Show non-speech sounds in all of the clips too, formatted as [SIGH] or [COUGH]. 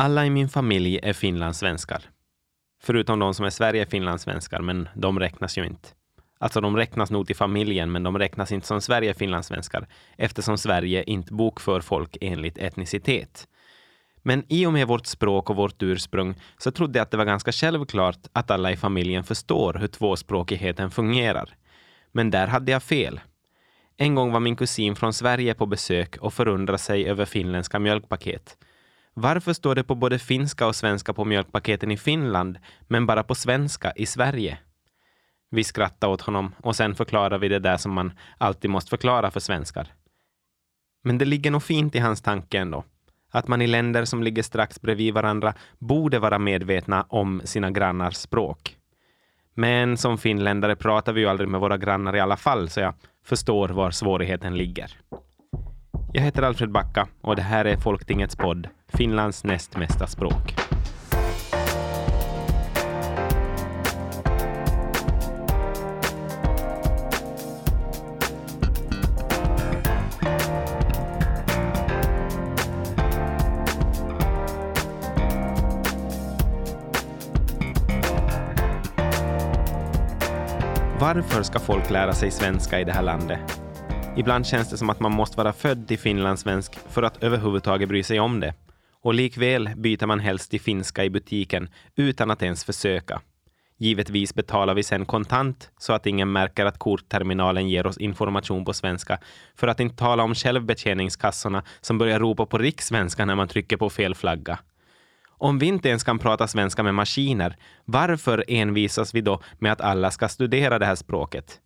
Alla i min familj är finlandssvenskar. Förutom de som är Sverige finlandssvenskar, men de räknas ju inte. Alltså de räknas nog till familjen, men de räknas inte som Sverige finlandssvenskar eftersom Sverige inte bokför folk enligt etnicitet. Men i och med vårt språk och vårt ursprung så trodde jag att det var ganska självklart att alla i familjen förstår hur tvåspråkigheten fungerar. Men där hade jag fel. En gång var min kusin från Sverige på besök och förundrade sig över finländska mjölkpaket. Varför står det på både finska och svenska på mjölkpaketen i Finland, men bara på svenska i Sverige? Vi skrattade åt honom och sen förklarade vi det där som man alltid måste förklara för svenskar. Men det ligger nog fint i hans tanke ändå. Att man i länder som ligger strax bredvid varandra borde vara medvetna om sina grannars språk. Men som finländare pratar vi ju aldrig med våra grannar i alla fall, så jag förstår var svårigheten ligger. Jag heter Alfred Backa och det här är Folktingets podd, Finlands näst mesta språk. Varför ska folk lära sig svenska i det här landet? Ibland känns det som att man måste vara född till finlandssvensk för att överhuvudtaget bry sig om det. Och likväl byter man helst till finska i butiken utan att ens försöka. Givetvis betalar vi sen kontant så att ingen märker att kortterminalen ger oss information på svenska. För att inte tala om självbetjäningskassorna som börjar ropa på rikssvenska när man trycker på fel flagga. Om vi inte ens kan prata svenska med maskiner, varför envisas vi då med att alla ska studera det här språket?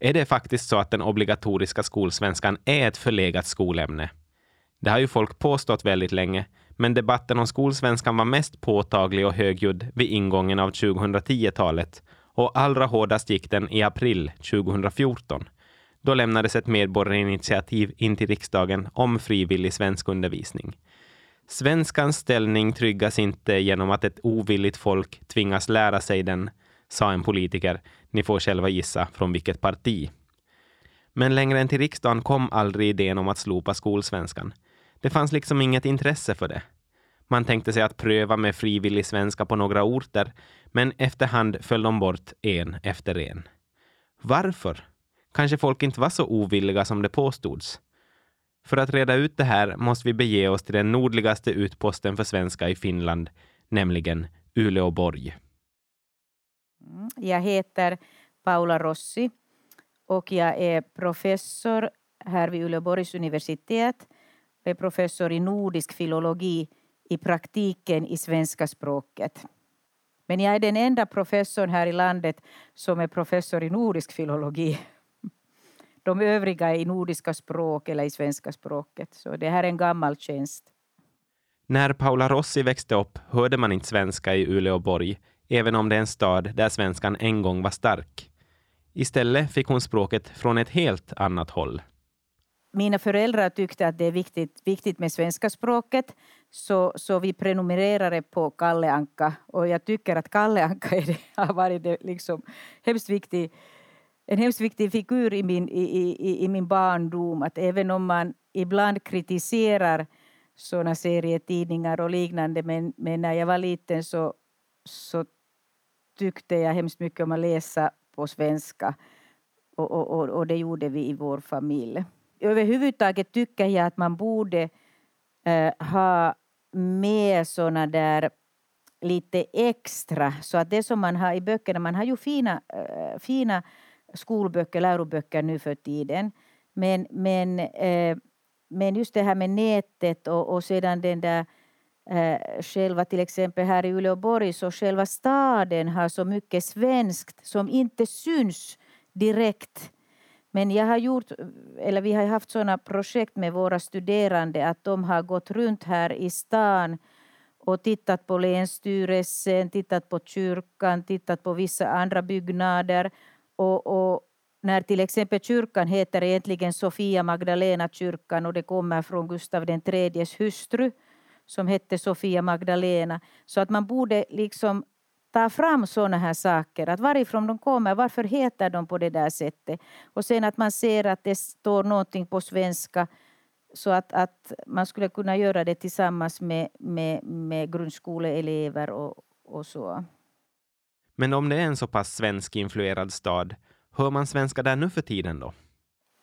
Är det faktiskt så att den obligatoriska skolsvenskan är ett förlegat skolämne? Det har ju folk påstått väldigt länge, men debatten om skolsvenskan var mest påtaglig och högljudd vid ingången av 2010-talet och allra hårdast gick den i april 2014. Då lämnades ett medborgarinitiativ in till riksdagen om frivillig svenskundervisning. Svenskans ställning tryggas inte genom att ett ovilligt folk tvingas lära sig den, sa en politiker. Ni får själva gissa från vilket parti. Men längre än till riksdagen kom aldrig idén om att slopa skolsvenskan. Det fanns liksom inget intresse för det. Man tänkte sig att pröva med frivillig svenska på några orter, men efterhand föll de bort en efter en. Varför? Kanske folk inte var så ovilliga som det påstods. För att reda ut det här måste vi bege oss till den nordligaste utposten för svenska i Finland, nämligen Uleåborg. Jag heter Paula Rossi och jag är professor här vid Uleåborgs universitet. Jag är professor i nordisk filologi i praktiken i svenska språket. Men jag är den enda professorn här i landet som är professor i nordisk filologi de övriga är i nordiska språk eller i svenska språket. Så det här är en gammal tjänst. När Paula Rossi växte upp hörde man inte svenska i Uleåborg, även om det är en stad där svenskan en gång var stark. Istället fick hon språket från ett helt annat håll. Mina föräldrar tyckte att det är viktigt, viktigt med svenska språket så, så vi prenumererade på Kalle Anka. Och jag tycker att Kalle Anka är, har varit det liksom hemskt viktig, en hemskt viktig figur i min, i, i, i min barndom. Att även om man ibland kritiserar sådana serietidningar och liknande men, men när jag var liten så, så tyckte jag hemskt mycket om att läsa på svenska. Och, och, och, det gjorde vi i vår familj. Överhuvudtaget tycker jag att man borde eh, ha med sådana där lite extra. Så att det som man har i böckerna, man har ju fina, eh, fina skolböcker, läroböcker nu för tiden. Men, men, eh, men just det här med nätet och, och sedan den där eh, själva till exempel här i Uleåborg så själva staden har så mycket svenskt som inte syns direkt. Men jag har gjort, eller vi har haft sådana projekt med våra studerande att de har gått runt här i stan och tittat på Länsstyrelsen, tittat på kyrkan, tittat på vissa andra byggnader och, och, när till exempel kyrkan heter egentligen Sofia Magdalena kyrkan och det kommer från Gustav IIIs hustru som hette Sofia Magdalena. Så att man borde liksom ta fram sådana här saker. Att varifrån de kommer, varför heter de på det där sättet? Och sen att man ser att det står någonting på svenska så att, att man skulle kunna göra det tillsammans med, med, med grundskoleelever och, och så. Men om det är en så pass svensk-influerad stad, hör man svenska där nu för tiden då?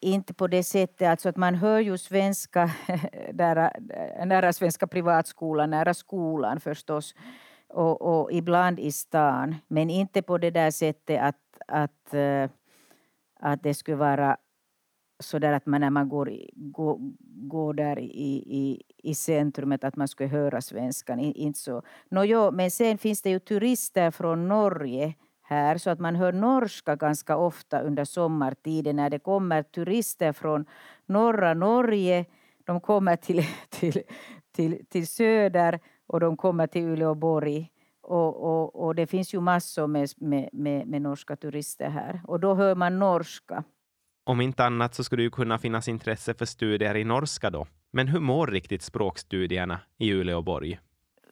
Inte på det sättet, alltså att man hör ju svenska [LAUGHS] nära, nära Svenska privatskolan, nära skolan förstås, och, och ibland i stan, men inte på det där sättet att, att, eh, att det skulle vara så där att man när man går, går, går där i, i, i centrumet att man skulle höra svenskan. Inte så. No, jo, men sen finns det ju turister från Norge här så att man hör norska ganska ofta under sommartiden när det kommer turister från norra Norge. De kommer till, [LAUGHS] till, till, till söder och de kommer till Uleåborg. Och, och, och det finns ju massor med, med, med, med norska turister här och då hör man norska. Om inte annat så skulle det kunna finnas intresse för studier i norska då. Men hur mår riktigt språkstudierna i Uleåborg?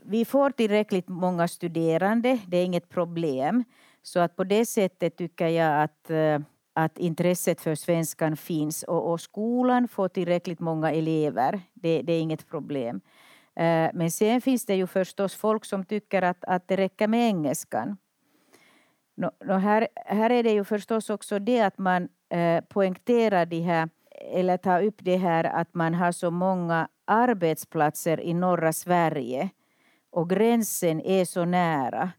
Vi får tillräckligt många studerande, det är inget problem. Så att på det sättet tycker jag att, eh, att intresset för svenskan finns och, och skolan får tillräckligt många elever. Det, det, är inget problem. Eh, men sen finns det ju förstås folk som tycker att, att det räcker med engelskan. No, no här, här är det ju förstås också det att man eh, poängterar det här, eller tar upp det här att man har så många arbetsplatser i norra Sverige och gränsen är så nära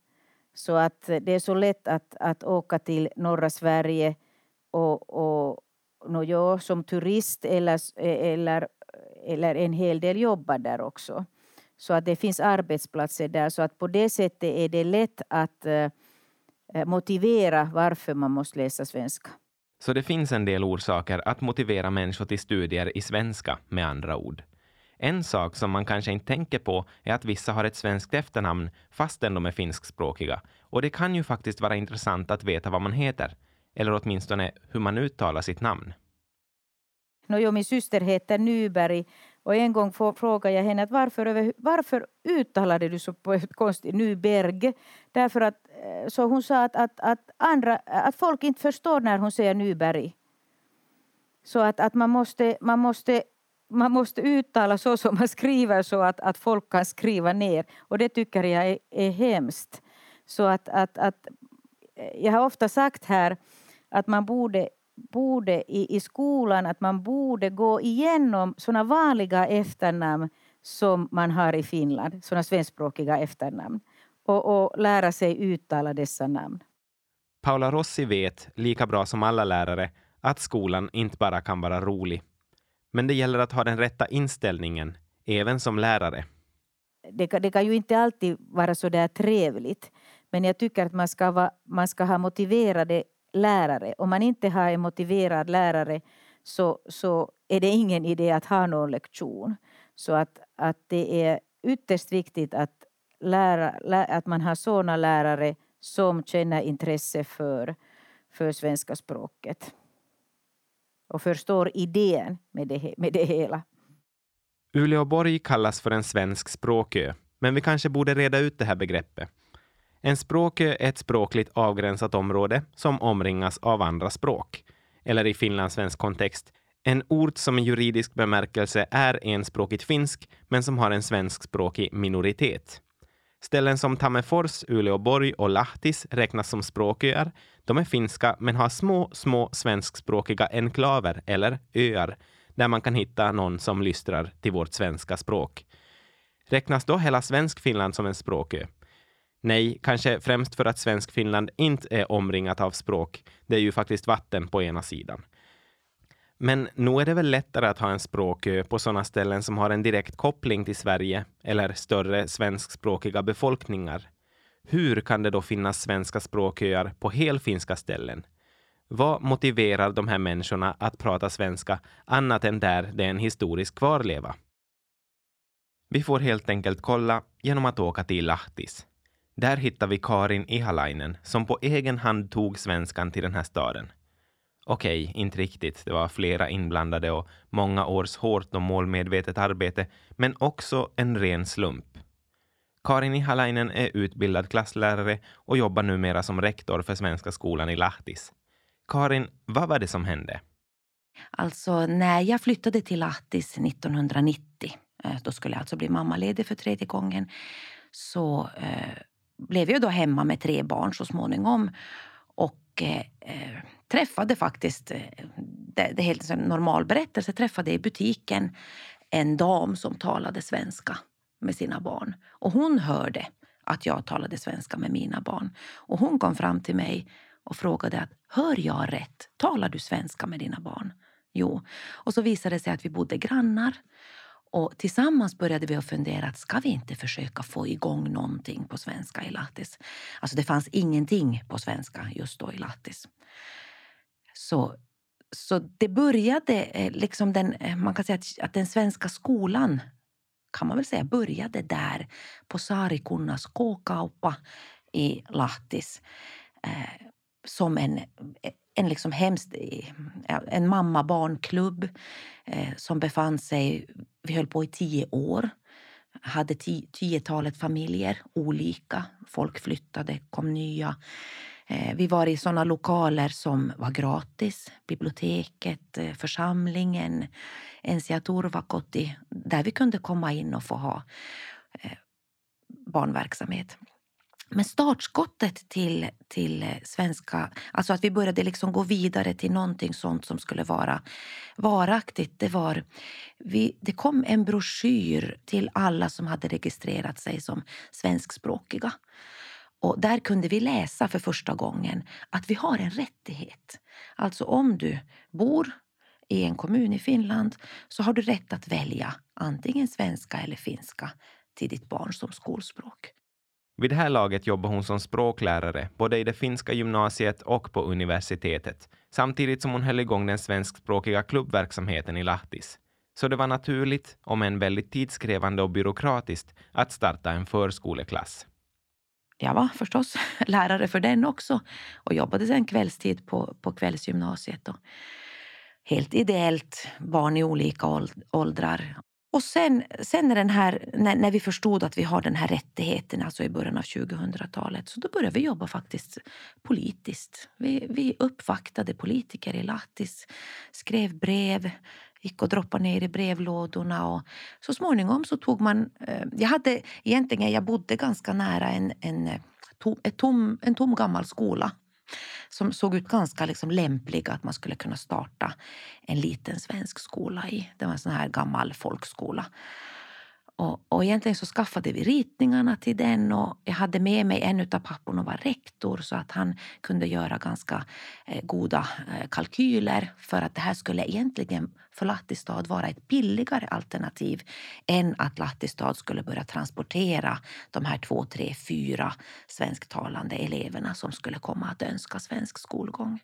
så att eh, det är så lätt att, att åka till norra Sverige och, och no, ja, som turist eller, e, eller, eller en hel del jobbar där också. Så att det finns arbetsplatser där så att på det sättet är det lätt att eh, eh, motivera varför man måste läsa svenska. Så det finns en del orsaker att motivera människor till studier i svenska, med andra ord. En sak som man kanske inte tänker på är att vissa har ett svenskt efternamn fastän de är finskspråkiga. Och det kan ju faktiskt vara intressant att veta vad man heter, eller åtminstone hur man uttalar sitt namn. No, min syster heter Nyberg och en gång frågade jag henne att varför, varför uttalade du så på ett konstigt Nyberg? Därför att, eh, så hon sa att, att, att, andra, att folk inte förstår när hon säger Nyberg. Så att, att man, måste, man, måste, man måste uttala så som man skriver så att, att folk kan skriva ner. Och det tycker jag är, är hemskt. Så att, att, att, eh, jag har ofta sagt här att man borde borde i, i skolan att man borde gå igenom sådana vanliga efternamn som man har i Finland, sådana svenskspråkiga efternamn och, och lära sig uttala dessa namn. Paula Rossi vet, lika bra som alla lärare, att skolan inte bara kan vara rolig. Men det gäller att ha den rätta inställningen, även som lärare. Det, det kan ju inte alltid vara så där trevligt. Men jag tycker att man ska, va, man ska ha motiverade lärare. Om man inte har en motiverad lärare så, så är det ingen idé att ha någon lektion. Så att, att det är ytterst viktigt att, lära, att man har sådana lärare som känner intresse för, för svenska språket och förstår idén med det, med det hela. Uleåborg kallas för en svensk språkö, men vi kanske borde reda ut det här begreppet. En språkö är ett språkligt avgränsat område som omringas av andra språk. Eller i finlandssvensk kontext, en ort som i juridisk bemärkelse är enspråkigt finsk, men som har en svenskspråkig minoritet. Ställen som Tammerfors, Uleåborg och Lahtis räknas som språköar. De är finska, men har små, små svenskspråkiga enklaver, eller öar, där man kan hitta någon som lystrar till vårt svenska språk. Räknas då hela Svenskfinland som en språkö? Nej, kanske främst för att Svenskfinland inte är omringat av språk. Det är ju faktiskt vatten på ena sidan. Men nog är det väl lättare att ha en språkö på sådana ställen som har en direkt koppling till Sverige eller större svenskspråkiga befolkningar. Hur kan det då finnas svenska språköar på helfinska ställen? Vad motiverar de här människorna att prata svenska annat än där det är en historisk kvarleva? Vi får helt enkelt kolla genom att åka till Lahtis. Där hittar vi Karin Ihalainen som på egen hand tog svenskan till den här staden. Okej, okay, inte riktigt. Det var flera inblandade och många års hårt och målmedvetet arbete, men också en ren slump. Karin Ihalainen är utbildad klasslärare och jobbar numera som rektor för Svenska skolan i Lahtis. Karin, vad var det som hände? Alltså när jag flyttade till Lahtis 1990, eh, då skulle jag alltså bli mammaledig för tredje gången, så eh, blev jag då hemma med tre barn så småningom. Och eh, eh träffade faktiskt, eh, det, det är helt en normal berättelse, träffade i butiken en dam som talade svenska med sina barn. Och hon hörde att jag talade svenska med mina barn. Och hon kom fram till mig och frågade att hör jag rätt? Talar du svenska med dina barn? Jo. Och så visade det sig att vi bodde grannar. Och tillsammans började vi att fundera att ska vi inte försöka få igång någonting på svenska i Lattis? Alltså det fanns ingenting på svenska just då i Lahtis. Så, så det började eh, liksom den, eh, man kan säga att, att den svenska skolan kan man väl säga började där på Saarikunnas K-kauppa i Lahtis eh, som en, en liksom hemskt, en mamma-barnklubb eh, som befann sig, vi höll på i tio år, hade tiotalet familjer, olika. Folk flyttade, kom nya. Eh, vi var i såna lokaler som var gratis. Biblioteket, eh, församlingen, Ensia Turvakotti där vi kunde komma in och få ha eh, barnverksamhet. Men startskottet till, till svenska, alltså att vi började liksom gå vidare till någonting sånt som skulle vara varaktigt, det var... Vi, det kom en broschyr till alla som hade registrerat sig som svenskspråkiga. Och där kunde vi läsa för första gången att vi har en rättighet. Alltså om du bor i en kommun i Finland så har du rätt att välja antingen svenska eller finska till ditt barn som skolspråk. Vid det här laget jobbar hon som språklärare både i det finska gymnasiet och på universitetet, samtidigt som hon höll igång den svenskspråkiga klubbverksamheten i Lahtis. Så det var naturligt, om än väldigt tidskrävande och byråkratiskt, att starta en förskoleklass. Jag var förstås [LAUGHS] lärare för den också och jobbade sen kvällstid på, på kvällsgymnasiet. Och helt ideellt, barn i olika åldrar. Och sen, sen när, den här, när, när, vi förstod att vi har den här rättigheten, alltså i början av 2000-talet, så då började vi jobba faktiskt politiskt. Vi, vi uppvaktade politiker i Lahtis, skrev brev, gick och droppade ner i brevlådorna och så småningom så tog man... Eh, jag hade egentligen, jag bodde ganska nära en, en, eh, en, tom, en tom gammal skola som såg ut ganska liksom lämplig att man skulle kunna starta en liten svensk skola i. Det var en sån här gammal folkskola. Och, och egentligen så skaffade vi ritningarna till den och jag hade med mig en av papporna var rektor så att han kunde göra ganska eh, goda eh, kalkyler för att det här skulle egentligen för Lahtistad vara ett billigare alternativ än att Lahtistad skulle börja transportera de här två, tre, fyra svensktalande eleverna som skulle komma att önska svensk skolgång.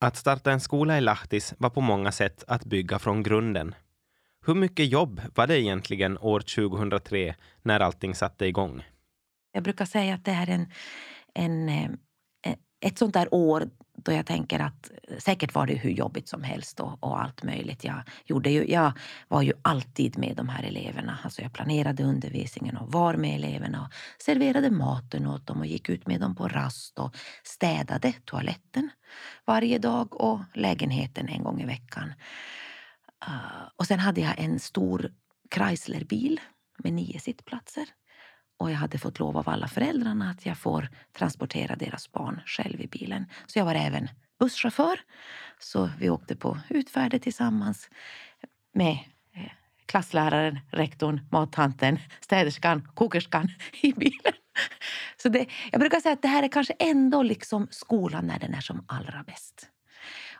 Att starta en skola i Lahtis var på många sätt att bygga från grunden. Hur mycket jobb var det egentligen år 2003 när allting satte igång? Jag brukar säga att det är en, en, eh, ett sånt där år då jag tänker att säkert var det hur jobbigt som helst och, och, allt möjligt. Jag, gjorde ju, jag var ju alltid med de här eleverna. Alltså jag planerade undervisningen och var med eleverna och serverade maten åt dem och gick ut med dem på rast och städade toaletten varje dag och lägenheten en gång i veckan. Uh, och sen hade jag en stor Chrysler-bil med nio sittplatser. Och jag hade fått lov av alla föräldrarna att jag får transportera deras barn själv i bilen. Så jag var även busschaufför. Så vi åkte på utfärder tillsammans med eh, klassläraren, rektorn, mattanten, städerskan, kokerskan [LAUGHS] i bilen. Så det, jag brukar säga att det här är kanske ändå liksom skolan när den är som allra bäst.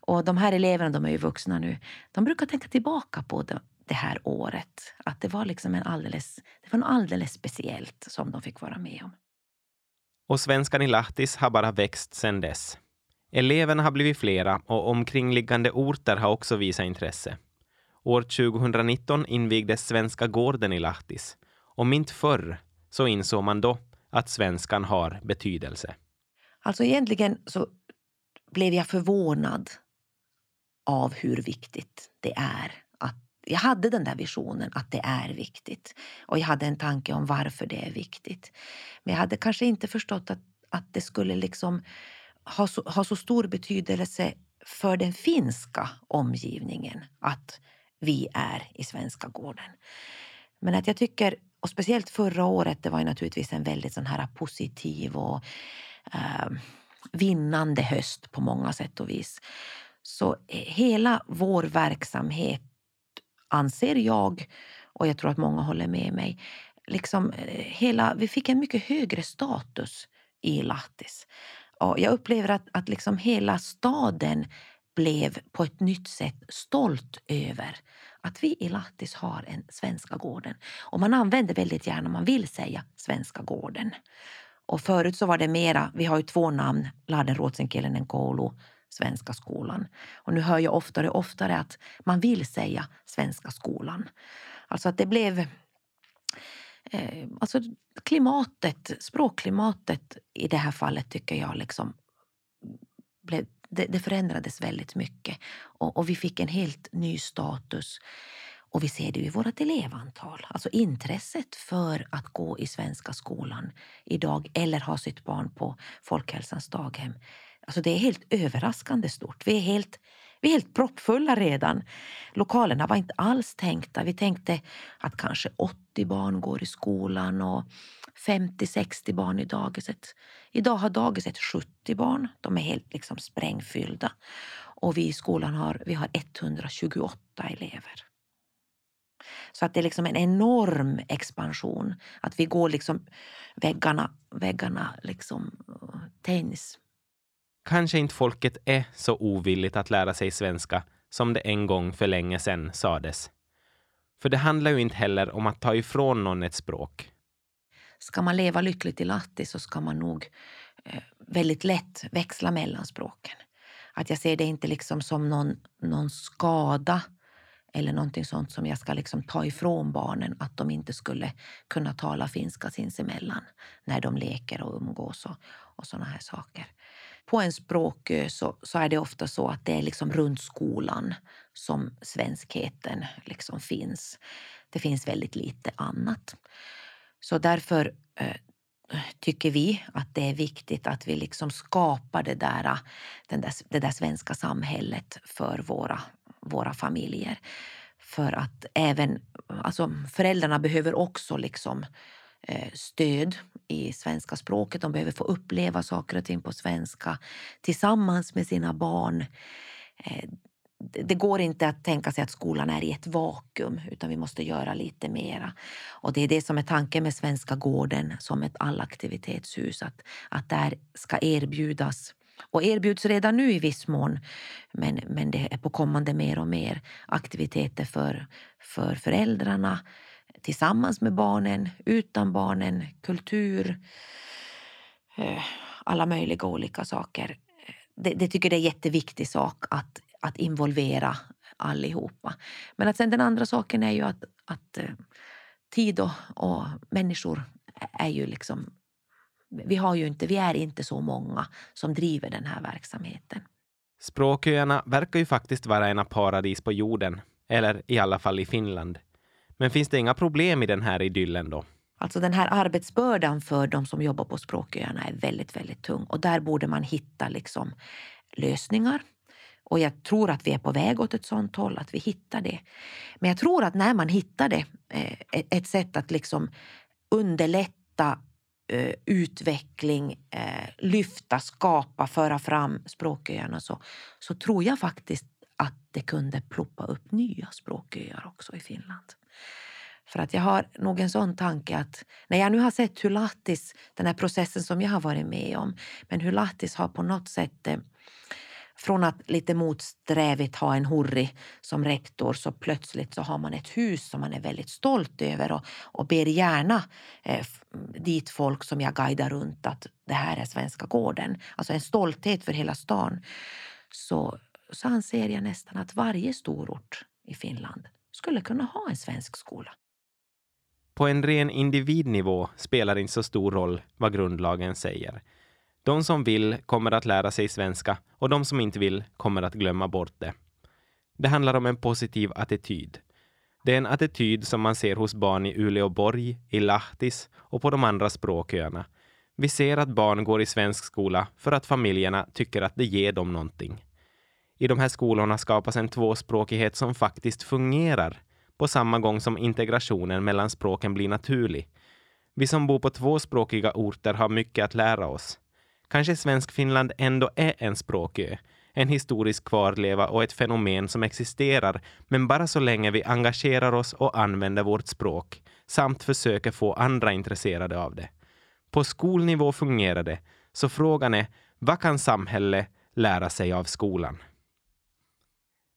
Och de här eleverna, de är ju vuxna nu, de brukar tänka tillbaka på det, det här året. Att det var liksom en alldeles, det var något alldeles speciellt som de fick vara med om. Och svenskan i Lahtis har bara växt sedan dess. Eleverna har blivit flera och omkringliggande orter har också visat intresse. År 2019 invigdes Svenska gården i Lahtis och mint förr så insåg man då att svenskan har betydelse. Alltså egentligen så blev jag förvånad av hur viktigt det är. Att jag hade den där visionen att det är viktigt och jag hade en tanke om varför det är viktigt. Men jag hade kanske inte förstått att, att det skulle liksom ha så, ha så stor betydelse för den finska omgivningen att vi är i svenska gården. Men att jag tycker, och speciellt förra året, det var ju naturligtvis en väldigt sån här positiv och eh, vinnande höst på många sätt och vis. Så hela vår verksamhet anser jag, och jag tror att många håller med mig, liksom eh, hela, vi fick en mycket högre status i Lahtis. Och jag upplever att, att liksom hela staden blev på ett nytt sätt stolt över att vi i Lahtis har en Svenska gården. Och man använder väldigt gärna, man vill säga Svenska gården. Och förut så var det mera, vi har ju två namn, Lahden Ruotsinkielinen koulu, Svenska skolan. Och nu hör jag oftare och oftare att man vill säga Svenska skolan. Alltså att det blev eh, alltså klimatet, språkklimatet i det här fallet tycker jag liksom blev, det, det förändrades väldigt mycket. Och, och, vi fick en helt ny status. Och vi ser det i vårt elevantal. Alltså intresset för att gå i svenska skolan idag eller ha sitt barn på Folkhälsans daghem. Alltså det är helt överraskande stort. Vi är helt vi är helt proppfulla redan. Lokalerna var inte alls tänkta. Vi tänkte att kanske 80 barn går i skolan och 50-60 barn i dagiset. Idag har dagiset 70 barn. De är helt liksom sprängfyllda. Och vi i skolan har, vi har 128 elever. Så att det är liksom en enorm expansion. Att vi går liksom väggarna, väggarna liksom tänjs kanske inte folket är så ovilligt att lära sig svenska som det en gång för länge sedan sades. För det handlar ju inte heller om att ta ifrån någon ett språk. Ska man leva lyckligt i Lahti så ska man nog eh, väldigt lätt växla mellan språken. Att jag ser det inte liksom som någon, någon skada eller någonting sånt som jag ska liksom ta ifrån barnen att de inte skulle kunna tala finska sinsemellan när de leker och umgås och, och sådana här saker på en språkö så, så är det ofta så att det är liksom runt skolan som svenskheten liksom finns. Det finns väldigt lite annat. Så därför eh, tycker vi att det är viktigt att vi liksom skapar det där, den där, det där svenska samhället för våra, våra familjer. För att även alltså föräldrarna behöver också liksom Eh, Eh, stöd i svenska språket. De behöver få uppleva saker och ting på svenska tillsammans med sina barn. Eh, det går inte att tänka sig att skolan är i ett vakuum utan vi måste göra lite mera. Och det är det som är tanken med Svenska gården som ett allaktivitetshus. Att, att där ska erbjudas och erbjuds redan nu i viss mån, men, men det är på kommande mer och mer aktiviteter för, för föräldrarna, tillsammans med barnen, utan barnen, kultur, eh, alla möjliga olika saker. Eh, det, det tycker det är en jätteviktig sak att, att involvera allihopa. Men att sen den andra saken är ju att, att eh, tid och, och människor är ju liksom vi, har ju inte, vi är inte så många som driver den här verksamheten. Språköarna verkar ju faktiskt vara ena paradis på jorden, eller i alla fall i Finland. Men finns det inga problem i den här idyllen då? Alltså den här arbetsbördan för de som jobbar på språköarna är väldigt, väldigt tung och där borde man hitta liksom lösningar. Och jag tror att vi är på väg åt ett sånt håll, att vi hittar det. Men jag tror att när man hittar det, eh, ett sätt att liksom underlätta eh, utveckling, eh, lyfta, skapa, föra fram språköarna så, så tror jag faktiskt att det kunde ploppa upp nya språköar också i Finland. För att jag har nog en sån tanke att när jag nu har sett hur Lahtis, den här processen som jag har varit med om, men hur Lahtis har på något sätt eh, från att lite motsträvigt ha en hurri som rektor så plötsligt så har man ett hus som man är väldigt stolt över och, och ber gärna eh, dit folk som jag guidar runt att det här är Svenska gården. Alltså en stolthet för hela stan. Så, så anser jag nästan att varje storort i Finland skulle kunna ha en svensk skola. På en ren individnivå spelar det inte så stor roll vad grundlagen säger. De som vill kommer att lära sig svenska och de som inte vill kommer att glömma bort det. Det handlar om en positiv attityd. Det är en attityd som man ser hos barn i Uleåborg, i Lahtis och på de andra språköarna. Vi ser att barn går i svensk skola för att familjerna tycker att det ger dem någonting. I de här skolorna skapas en tvåspråkighet som faktiskt fungerar på samma gång som integrationen mellan språken blir naturlig. Vi som bor på tvåspråkiga orter har mycket att lära oss. Kanske Svensk-Finland ändå är en språkö, en historisk kvarleva och ett fenomen som existerar, men bara så länge vi engagerar oss och använder vårt språk samt försöker få andra intresserade av det. På skolnivå fungerar det, så frågan är vad kan samhället lära sig av skolan?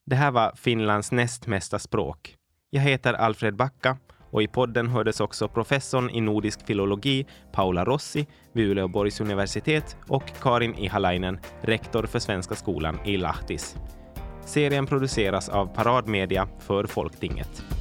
Det här var Finlands näst mesta språk. Jag heter Alfred Backa och i podden hördes också professorn i nordisk filologi Paula Rossi vid Uleåborgs universitet och Karin Ihalainen, rektor för Svenska skolan i Lahtis. Serien produceras av Paradmedia för Folktinget.